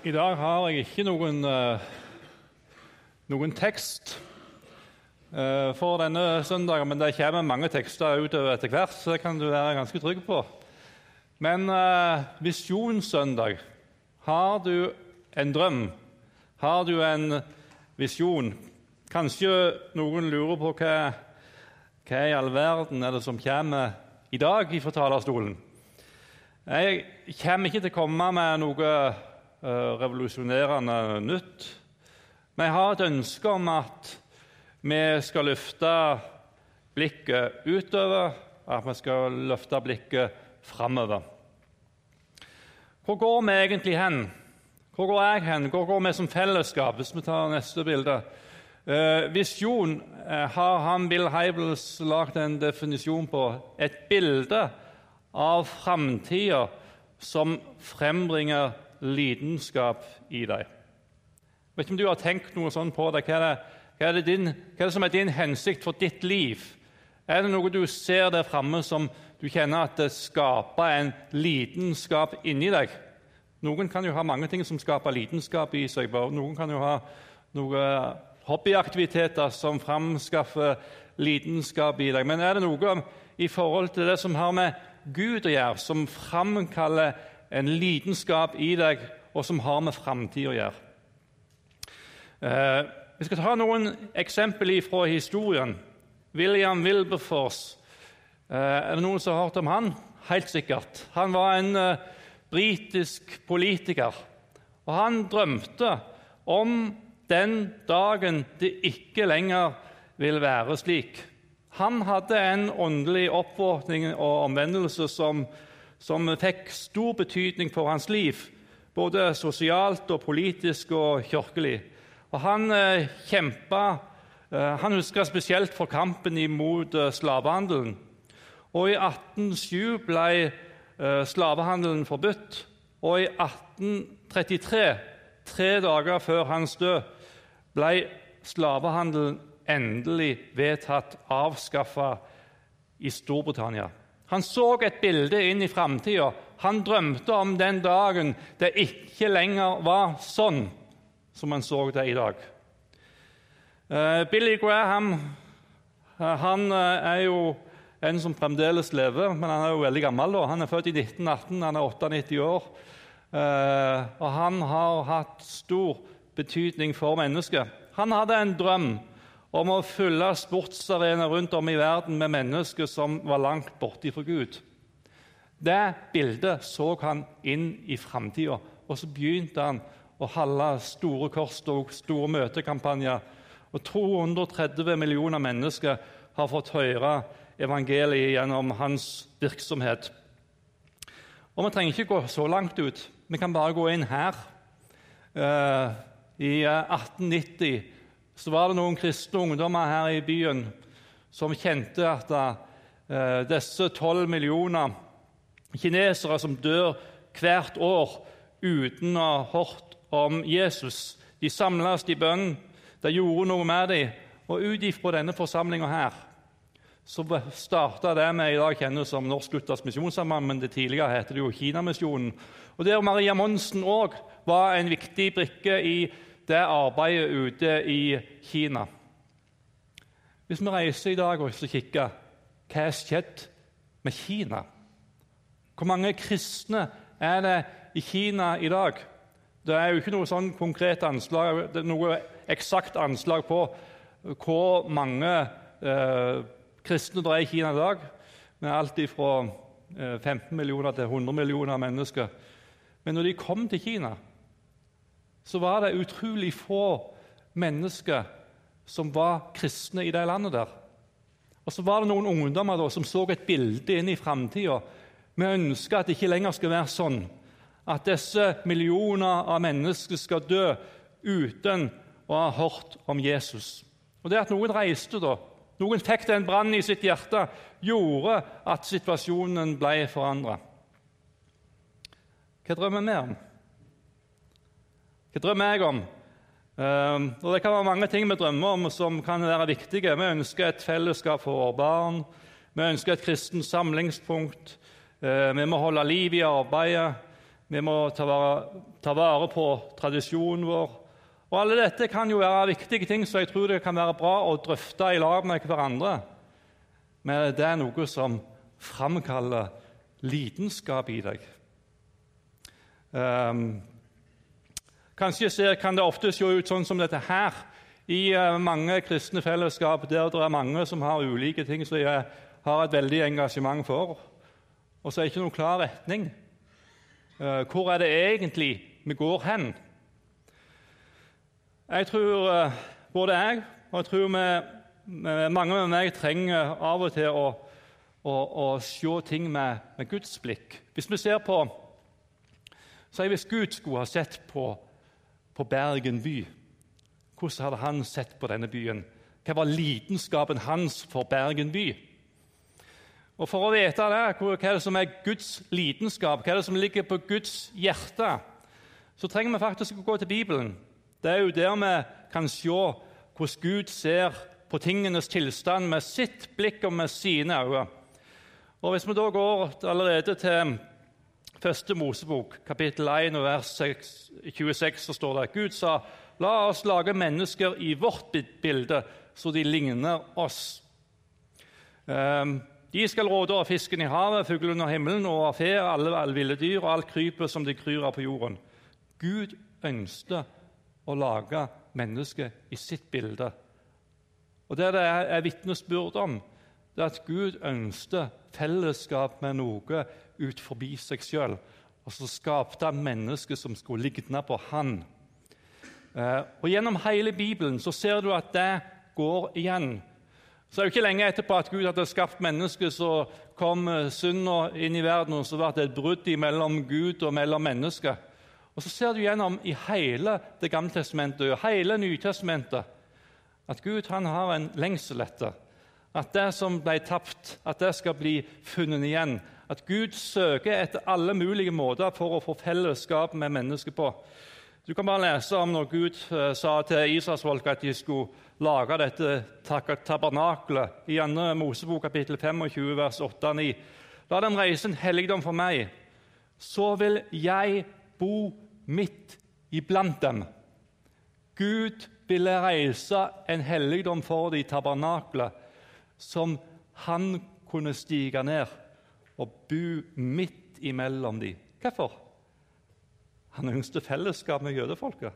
I dag har jeg ikke noen, eh, noen tekst eh, for denne søndagen, men det kommer mange tekster utover etter hvert, så det kan du være ganske trygg på. Men uh, visjonssøndag Har du en drøm? Har du en visjon? Kanskje noen lurer på hva, hva i all verden er det som kommer i dag fra talerstolen? Jeg kommer ikke til å komme med noe revolusjonerende nytt. Jeg har et ønske om at vi skal løfte blikket utover, at vi skal løfte blikket framover. Hvor går vi egentlig hen? Hvor går jeg hen? Hvor går vi som fellesskap? Hvis vi tar neste bilde. Eh, visjon eh, har han Bill Heibels lagd en definisjon på. Et bilde av framtida som frembringer lidenskap i deg. Jeg vet ikke om du har tenkt noe sånn på det. Hva er det, hva er din, hva er det som er din hensikt for ditt liv? Er det noe du ser der framme som du kjenner at det skaper en lidenskap inni deg. Noen kan jo ha mange ting som skaper lidenskap i seg. Noen kan jo ha noen hobbyaktiviteter som framskaffer lidenskap i deg. Men er det noe i forhold til det som har med Gud å gjøre, som framkaller en lidenskap i deg, og som har med framtid å gjøre? Eh, vi skal ta noen eksempler fra historien. William Wilberforce Eh, er det noen som har hørt om han? Helt sikkert. Han var en eh, britisk politiker. Og han drømte om den dagen det ikke lenger vil være slik. Han hadde en åndelig oppvåkning og omvendelse som, som fikk stor betydning for hans liv, både sosialt og politisk og kirkelig. Og han eh, kjempa eh, Han husker spesielt for kampen imot eh, slavehandelen. Og i 1807 ble eh, slavehandelen forbudt. Og i 1833, tre dager før hans død, ble slavehandelen endelig vedtatt avskaffa i Storbritannia. Han så et bilde inn i framtida. Han drømte om den dagen det ikke lenger var sånn som han så det i dag. Eh, Billy Graham eh, han er jo en som fremdeles lever, men han er jo veldig gammel. da. Han er født i 1918, han er 98 år. Eh, og han har hatt stor betydning for mennesket. Han hadde en drøm om å fylle sportsarenaer rundt om i verden med mennesker som var langt borte fra Gud. Det bildet så han inn i framtida, og så begynte han å holde store korstog, store møtekampanjer. Og 230 millioner mennesker har fått høre evangeliet gjennom hans virksomhet. Og Vi trenger ikke gå så langt ut. Vi kan bare gå inn her. Uh, I 1890 eh, så var det noen kristne ungdommer her i byen som kjente at uh, disse tolv millioner kinesere som dør hvert år uten å ha hørt om Jesus De samles i bønn, de gjorde noe med dem. Og ut ifra denne forsamlinga her så starta det vi i dag kjenner som Norsk Luthers Misjonssamband, men det tidligere heter det jo Kinamisjonen. Og Der Maria Monsen òg var en viktig brikke i det arbeidet ute i Kina. Hvis vi reiser i dag og kikker hva er skjedd med Kina? Hvor mange kristne er det i Kina i dag? Det er jo ikke noe sånn konkret anslag, det er noe eksakt anslag på hvor mange eh, kristne det er i Kina i dag, med alt fra 15 eh, millioner til 100 millioner mennesker. Men når de kom til Kina, så var det utrolig få mennesker som var kristne i det landet der. Og så var det noen ungdommer da, som så et bilde inn i framtida. Vi ønsker at det ikke lenger skal være sånn at disse millioner av mennesker skal dø uten å ha hørt om Jesus. Og det at noen reiste da, noen fikk den brannen i sitt hjerte, gjorde at situasjonen ble forandra. Hva drømmer vi om? Hva drømmer jeg om? Ehm, og Det kan være mange ting vi drømmer om som kan være viktige. Vi ønsker et fellesskap for våre barn. Vi ønsker et kristent samlingspunkt. Uh, vi må holde liv i arbeidet. Vi må ta vare, ta vare på tradisjonen vår. Og Alle dette kan jo være viktige ting så jeg tror det kan være bra å drøfte i lag med hverandre. Men det er noe som framkaller lidenskap i deg. Um, kanskje ser, kan det ofte se ut sånn som dette her i uh, mange kristne fellesskap der det er mange som har ulike ting som de har et veldig engasjement for, og så er det ikke noen klar retning. Uh, hvor er det egentlig vi går hen? Jeg tror både jeg og jeg tror vi, mange med meg trenger av og til å, å, å se ting med, med Guds blikk. Hvis vi ser på så Hvis Gud skulle ha sett på, på Bergen by, hvordan hadde han sett på denne byen? Hva var lidenskapen hans for Bergen by? Og For å vite det, hva er det som er Guds lidenskap, hva er det som ligger på Guds hjerte, så trenger vi faktisk å gå til Bibelen. Det er jo der vi kan se hvordan Gud ser på tingenes tilstand med sitt blikk og med sine øyne. Og Hvis vi da går allerede til første Mosebok, kapittel 1, vers 26, så står det at Gud sa, la oss lage mennesker i vårt bilde, så de ligner oss. Um, de skal råde over fisken i havet, fuglene under himmelen og fe, alle, alle ville dyr og alt krypet som de kryr av på jorden. Gud ønsket å lage mennesket i sitt bilde. Og Det det er vitnesbyrd om, det er at Gud ønsket fellesskap med noe ut forbi seg sjøl. Og så skapte han mennesket som skulle ligne på han. Eh, og Gjennom hele Bibelen så ser du at det går igjen. Så er det ikke lenge etterpå at Gud hadde skapt mennesket, så kom eh, synda inn i verden, og så ble det et brudd mellom Gud og mellom mennesket. Og Så ser du gjennom i hele Det gamle testamentet og hele Nytestamentet at Gud han har en lengsel etter at det som ble tapt, at det skal bli funnet igjen. At Gud søker etter alle mulige måter for å få fellesskap med mennesker på. Du kan bare lese om når Gud uh, sa til israelsfolket at de skulle lage dette tabernakelet i 2. Mosebok kapittel 25, vers 8-9. La dem reise en helligdom for meg, så vil jeg bo midt iblant dem. Gud ville reise en helligdom for de tabernakelet som han kunne stige ned og bo midt imellom dem. Hvorfor? Han ønsket fellesskap med jødefolket.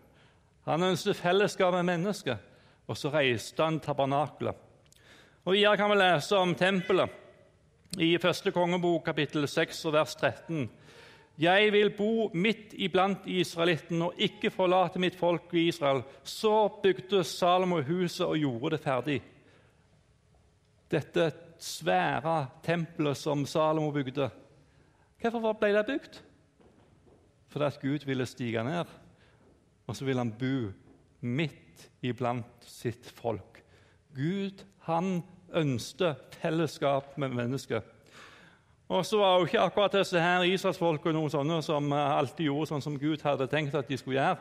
Han ønsket fellesskap med mennesker. Og så reiste han tabernakelet. Og Videre kan vi lese om tempelet i første kongebok, kapittel 6, vers 13. Jeg vil bo midt iblant israelittene og ikke forlate mitt folk i Israel. Så bygde Salomo huset og gjorde det ferdig dette svære tempelet som Salomo bygde. Hvorfor ble det bygd? Fordi at Gud ville stige ned, og så ville han bo midt iblant sitt folk. Gud han ønsket fellesskap med mennesker. Og så var jo ikke akkurat disse her Israelsfolkene noen sånne som alltid gjorde sånn som Gud hadde tenkt at de skulle gjøre.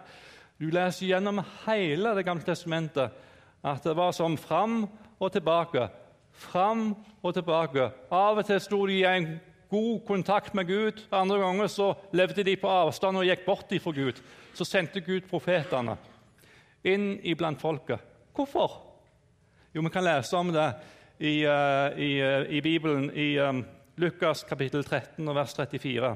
Du leser gjennom hele Det gamle testamentet at det var som fram og tilbake. Fram og tilbake. Av og til sto de i en god kontakt med Gud. Andre ganger så levde de på avstand og gikk bort fra Gud. Så sendte Gud profetene inn iblant folket. Hvorfor? Jo, Vi kan lese om det i, uh, i, uh, i Bibelen i um, Lukas kapittel 13 og vers 34.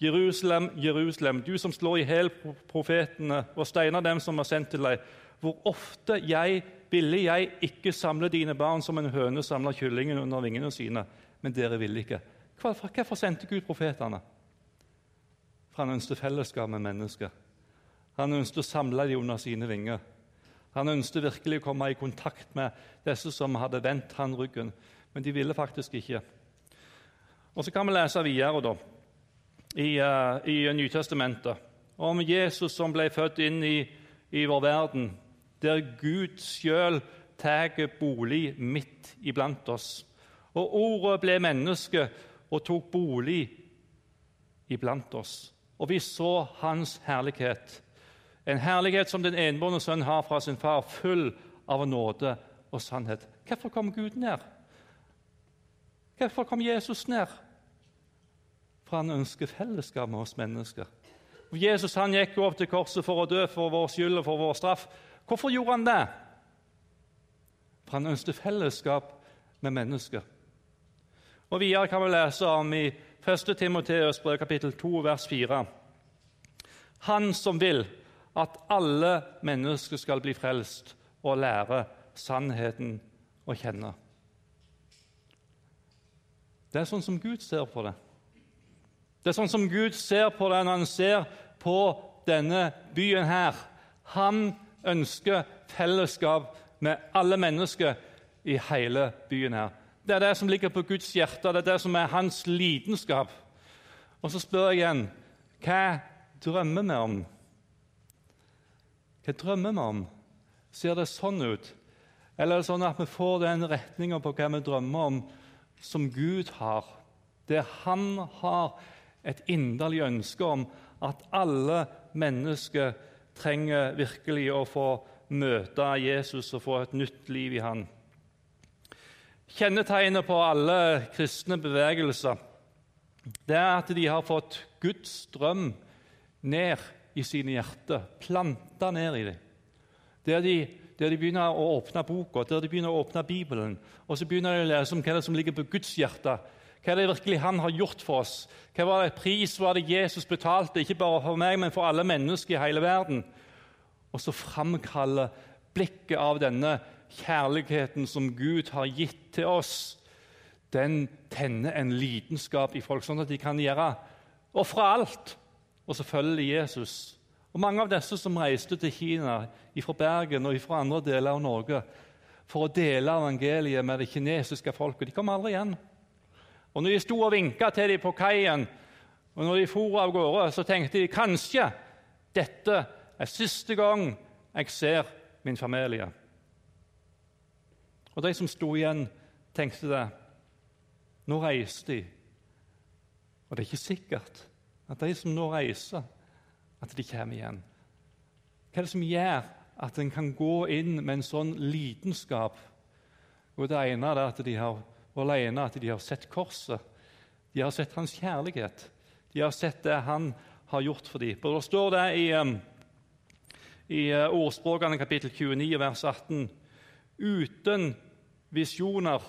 Jerusalem, Jerusalem, du som slår i hjel profetene og steiner dem som er sendt til deg. Hvor ofte jeg ville jeg ikke samle dine barn som en høne samler kyllingen under vingene sine. Men dere ville ikke. Hvorfor sendte Gud profetene? For han ønsket fellesskap med mennesker. Han ønsket å samle dem under sine vinger. Han ønsket virkelig å komme i kontakt med disse som hadde vendt han ryggen. Men de ville faktisk ikke. Og Så kan vi lese videre da, i, uh, i Nytestamentet om Jesus som ble født inn i, i vår verden der Gud sjøl tar bolig midt iblant oss. Og Ordet ble menneske og tok bolig iblant oss. Og vi så Hans herlighet. En herlighet som den enbårne sønn har fra sin far, full av nåde og sannhet. Hvorfor kom Gud ned? Hvorfor kom Jesus ned? For han ønsker fellesskap med oss mennesker. Jesus han gikk opp til korset for å dø for vår skyld og for vår straff. Hvorfor gjorde han det? For han ønsket fellesskap med mennesker. Og Videre kan vi lese om i 1. Timoteus brev kapittel 2, vers 4. Han som vil at alle mennesker skal bli frelst og lære sannheten å kjenne. Det er sånn som Gud ser på det. Det er sånn som Gud ser på det når han ser på denne byen her. Han ønsker fellesskap med alle mennesker i hele byen her. Det er det som ligger på Guds hjerte, det er det som er hans lidenskap. Og så spør jeg igjen hva drømmer vi om? Hva drømmer vi om? Ser det sånn ut? Eller er det sånn at vi får den retninga på hva vi drømmer om, som Gud har? Det han har et inderlig ønske om at alle mennesker trenger virkelig å få møte Jesus og få et nytt liv i han. Kjennetegnet på alle kristne bevegelser det er at de har fått Guds drøm ned i sine hjerter, planta ned i dem. Der de, der de begynner å åpne boka, der de begynner å åpne Bibelen, og så begynner de å lese om hva som ligger på Guds hjerte. Hva er det virkelig han har gjort for oss? Hva var det pris var det Jesus betalte, ikke bare for meg, men for alle mennesker i hele verden? Og så framkaller blikket av denne kjærligheten som Gud har gitt til oss, den tenner en lidenskap i folk, sånn at de kan gjøre ofre alt og så følger de Jesus. Og Mange av disse som reiste til Kina fra Bergen og fra andre deler av Norge for å dele evangeliet med det kinesiske folket, de kom aldri igjen. Og når de sto og vinka til dem på kaien, og når de for av gårde, så tenkte de kanskje dette er siste gang jeg ser min familie. Og de som sto igjen, tenkte det. Nå reiser de. Og det er ikke sikkert at de som nå reiser, at de kommer igjen. Hva er det som gjør at en kan gå inn med en sånn lidenskap? Og Det ene er at de har alene at de har sett korset. De har sett hans kjærlighet. De har sett det han har gjort for dem. Og Da står det i, i eh, Ordspråkene kapittel 29, vers 18.: Uten visjoner,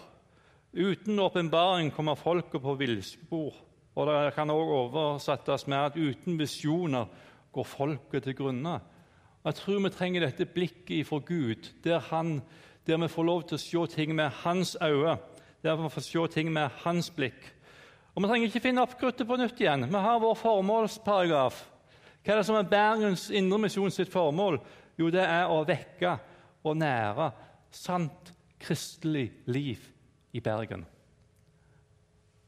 uten åpenbaring, kommer folket på villspor. Og Det kan også oversettes med at uten visjoner går folket til grunne. Jeg tror vi trenger dette blikket fra Gud, der, han, der vi får lov til å se ting med hans øyne der vi får se ting med hans blikk. Og Vi trenger ikke finne opp kruttet på nytt igjen. Vi har vår formålsparagraf. Hva er det som er Bergens Indremisjon sitt formål? Jo, det er å vekke og nære sant kristelig liv i Bergen.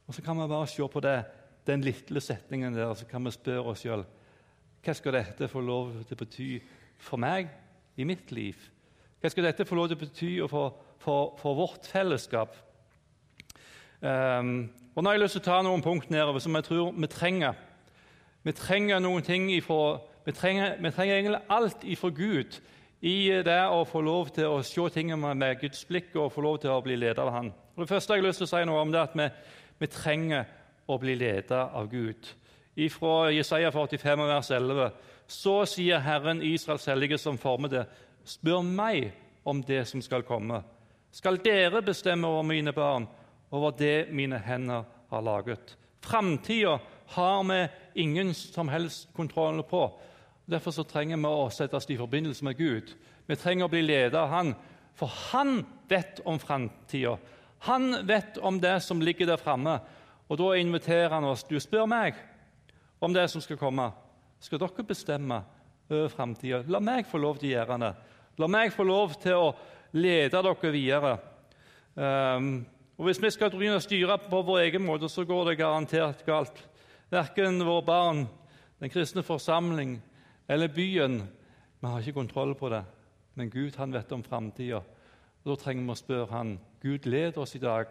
Og Så kan vi bare se på det, den lille setningen der, så kan vi spørre oss sjøl hva skal dette få lov til å bety for meg i mitt liv? Hva skal dette få lov til å bety for, for, for vårt fellesskap? Um, og nå har jeg lyst til å ta noen punkt nedover som jeg tror vi trenger. Vi trenger noen ting ifra, vi, trenger, vi trenger egentlig alt ifra Gud i det å få lov til å se tingene med Guds blikk og få lov til å bli ledet av Han. Og det første jeg har lyst til å si noe om, det er at vi, vi trenger å bli ledet av Gud. Fra Jesaja 45, vers 11.: Så sier Herren Israels hellige som formede, spør meg om det som skal komme. Skal dere bestemme over mine barn? Over det mine hender har laget. Framtida har vi ingen som helst kontroll på. Derfor så trenger vi å settes i forbindelse med Gud. Vi trenger å bli ledet av Han, for Han vet om framtida. Han vet om det som ligger der framme. Og da inviterer han oss. Du spør meg om det som skal komme. Skal dere bestemme over framtida? La meg få lov til å gjøre det. La meg få lov til å lede dere videre. Um, og Hvis vi skal begynne å styre på vår egen måte, så går det garantert galt. Verken våre barn, den kristne forsamling eller byen Vi har ikke kontroll på det, men Gud han vet om framtida. Da trenger vi å spørre han, Gud, led oss i dag,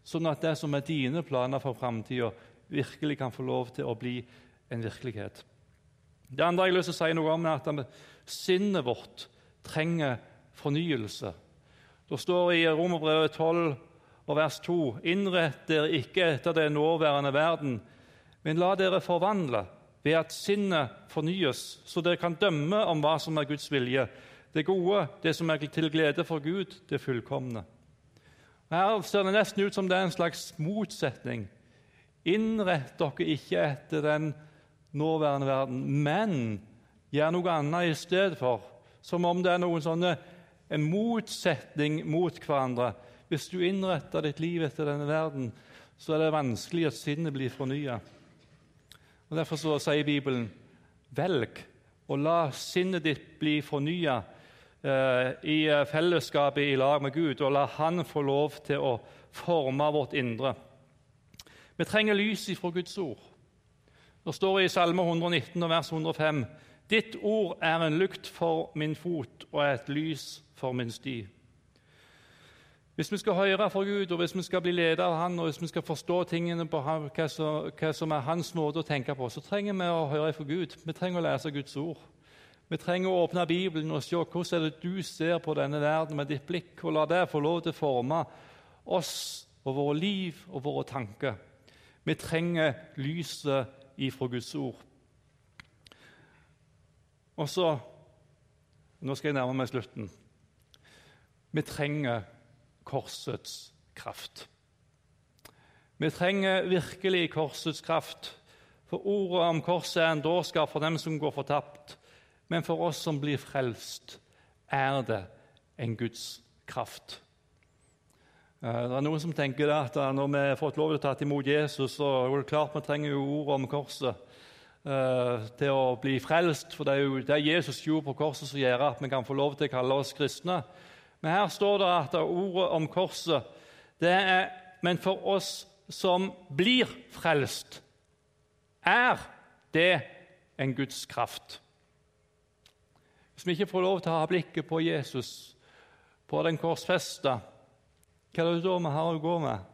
sånn at det som er dine planer for framtida, virkelig kan få lov til å bli en virkelighet. Det andre jeg har lyst til å si noe om, er at sinnet vårt trenger fornyelse. Det står i Romerbrevet 12 og vers 2.: Innrett dere ikke etter den nåværende verden, Men la dere forvandle ved at sinnet fornyes, så dere kan dømme om hva som er Guds vilje, det gode, det som er til glede for Gud, det fullkomne. Her ser det nesten ut som det er en slags motsetning. Innrett dere ikke etter den nåværende verden, men gjør noe annet i stedet for. Som om det er noen sånne, en motsetning mot hverandre. Hvis du innretter ditt liv etter denne verden, så er det vanskelig at sinnet blir fornya. Derfor så sier Bibelen velg å la sinnet ditt bli fornya eh, i fellesskapet i lag med Gud, og la Han få lov til å forme vårt indre. Vi trenger lys ifra Guds ord. Det står i Salme 119, vers 105.: Ditt ord er en lukt for min fot og et lys for min sti. Hvis vi skal høre fra Gud, og hvis vi skal bli ledet av Han, og hvis vi skal forstå tingene på hva, som, hva, som, er Hans måte å tenke på, så trenger vi å høre fra Gud. Vi trenger å lese Guds ord. Vi trenger å åpne Bibelen og se hvordan er det du ser på denne verden med ditt blikk, og la det få lov til å forme oss og våre liv og våre tanker. Vi trenger lyset ifra Guds ord. Og så Nå skal jeg nærme meg slutten. Vi trenger korsets kraft. Vi trenger virkelig korsets kraft. For ordet om korset er en dårskap for dem som går fortapt. Men for oss som blir frelst, er det en Guds kraft. Eh, det er Noen som tenker at når vi har fått lov til å ta imot Jesus, så er det klart vi trenger jo ordet om korset eh, til å bli frelst. For det er jo det Jesus gjorde på korset som gjør at vi kan få lov til å kalle oss kristne. Men her står det at ordet om korset det er Men for oss som blir frelst, er det en Guds kraft. Hvis vi ikke får lov til å ha blikket på Jesus, på den korsfesta, hva er det da vi har å gå med?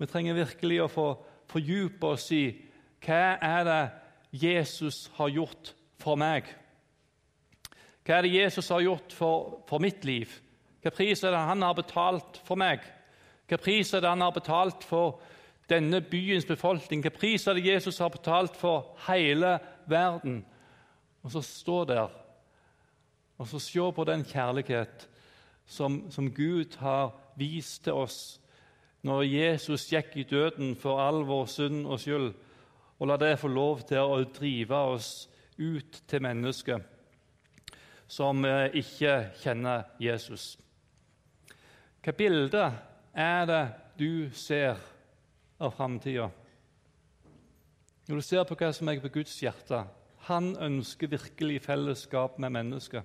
Vi trenger virkelig å få fordype oss i hva er det Jesus har gjort for meg. Hva er det Jesus har gjort for, for mitt liv? Hva pris er det han har betalt for meg? Hva pris er det han har betalt for denne byens befolkning? Hva pris er det Jesus har betalt for hele verden? Og så stå der og så se på den kjærlighet som, som Gud har vist til oss når Jesus gikk i døden for all vår synd og skyld, og la det få lov til å drive oss ut til mennesker som eh, ikke kjenner Jesus. Hva bilde er det du ser av framtida? Når du ser på hva som er på Guds hjerte Han ønsker virkelig fellesskap med mennesker.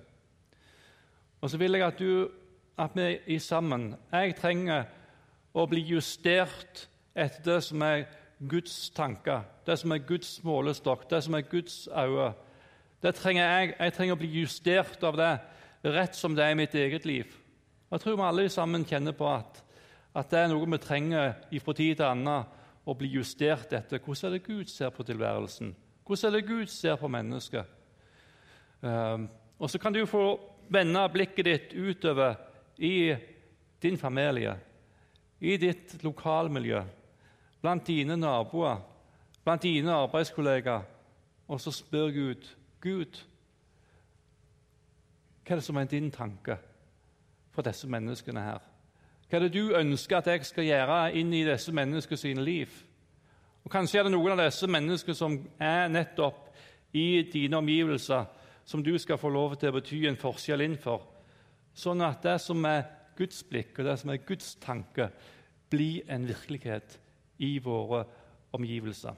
Og så vil jeg at, du, at vi i sammen Jeg trenger å bli justert etter det som er Guds tanker, det som er Guds målestokk, det som er Guds øyne. Det trenger jeg. Jeg trenger å bli justert av det, rett som det er i mitt eget liv. Jeg tror vi alle sammen kjenner på at, at det er noe vi trenger fra tid til annen å bli justert etter. Hvordan er det Gud ser på tilværelsen? Hvordan er det Gud ser på mennesket? Um, og så kan du få vende blikket ditt utover i din familie, i ditt lokalmiljø, blant dine naboer, blant dine arbeidskollegaer, og så spør Gud Gud, hva er det som er din tanke? For disse menneskene her? Hva er det du ønsker at jeg skal gjøre inn i disse menneskene sine liv? Og Kanskje er det noen av disse menneskene som er nettopp i dine omgivelser, som du skal få lov til å bety en forskjell innenfor, sånn at det som er Guds blikk og det som er Guds tanke, blir en virkelighet i våre omgivelser.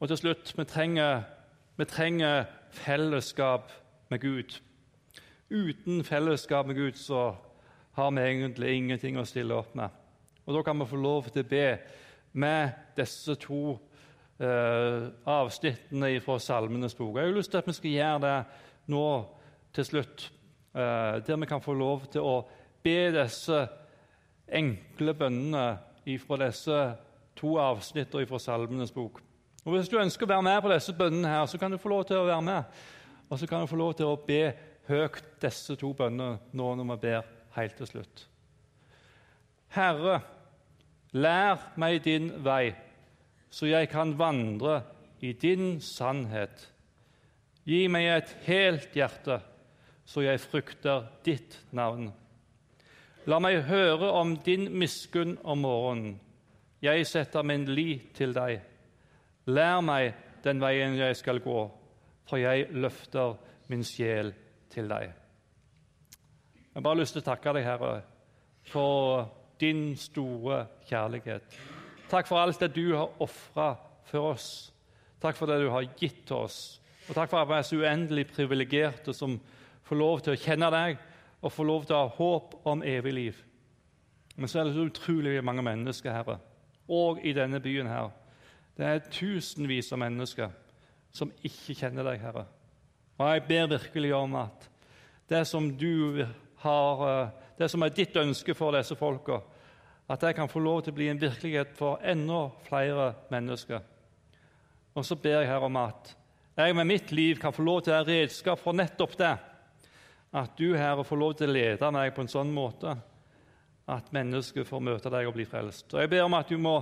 Og til slutt vi trenger, vi trenger fellesskap med Gud. Uten fellesskap med Gud så har vi egentlig ingenting å stille opp med. Og Da kan vi få lov til å be med disse to eh, avsnittene fra Salmenes bok. Jeg har lyst til at vi skal gjøre det nå til slutt, eh, der vi kan få lov til å be disse enkle bønnene fra disse to avsnittene fra Salmenes bok. Og Hvis du ønsker å være med på disse bønnene, her, så kan du få lov til å være med. Og så kan du få lov til å be høyt disse to bønnene nå når vi ber helt til slutt. Herre, lær meg din vei, så jeg kan vandre i din sannhet. Gi meg et helt hjerte, så jeg frykter ditt navn. La meg høre om din miskunn om morgenen. Jeg setter min lit til deg. Lær meg den veien jeg skal gå, for jeg løfter min sjel til deg. Jeg har bare lyst til å takke deg, Herre, for din store kjærlighet. Takk for alt det du har ofra for oss. Takk for det du har gitt oss. Og takk for at vi er så uendelig privilegerte som får lov til å kjenne deg og får lov til å ha håp om evig liv. Men så er det så utrolig mange mennesker, Herre, og i denne byen her. Det er tusenvis av mennesker som ikke kjenner deg, Herre. Og jeg ber virkelig om at det som du har, eh, det som er ditt ønske for disse folka, at det kan få lov til å bli en virkelighet for enda flere mennesker. Og så ber jeg her om at jeg med mitt liv kan få lov til å være redskap for nettopp det. At du, Herre, får lov til å lede meg på en sånn måte at mennesker får møte deg og bli frelst. Og Jeg ber om at du må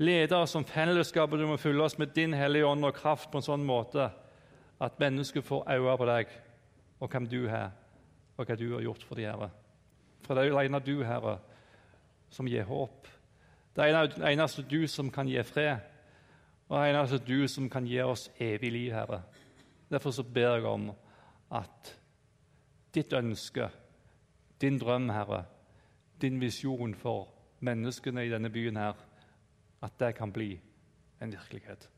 lede oss som fellesskap, og du må fylle oss med din Hellige Ånd og kraft på en sånn måte at mennesker får øye på deg og hvem du er, og hva du har gjort for de Herre. For det er alene du, Herre, som gir håp. Det er eneste du som kan gi fred, og det eneste du som kan gi oss evig liv, Herre. Derfor så ber jeg om at ditt ønske, din drøm, Herre, din visjon for menneskene i denne byen her, at det kan bli en virkelighet.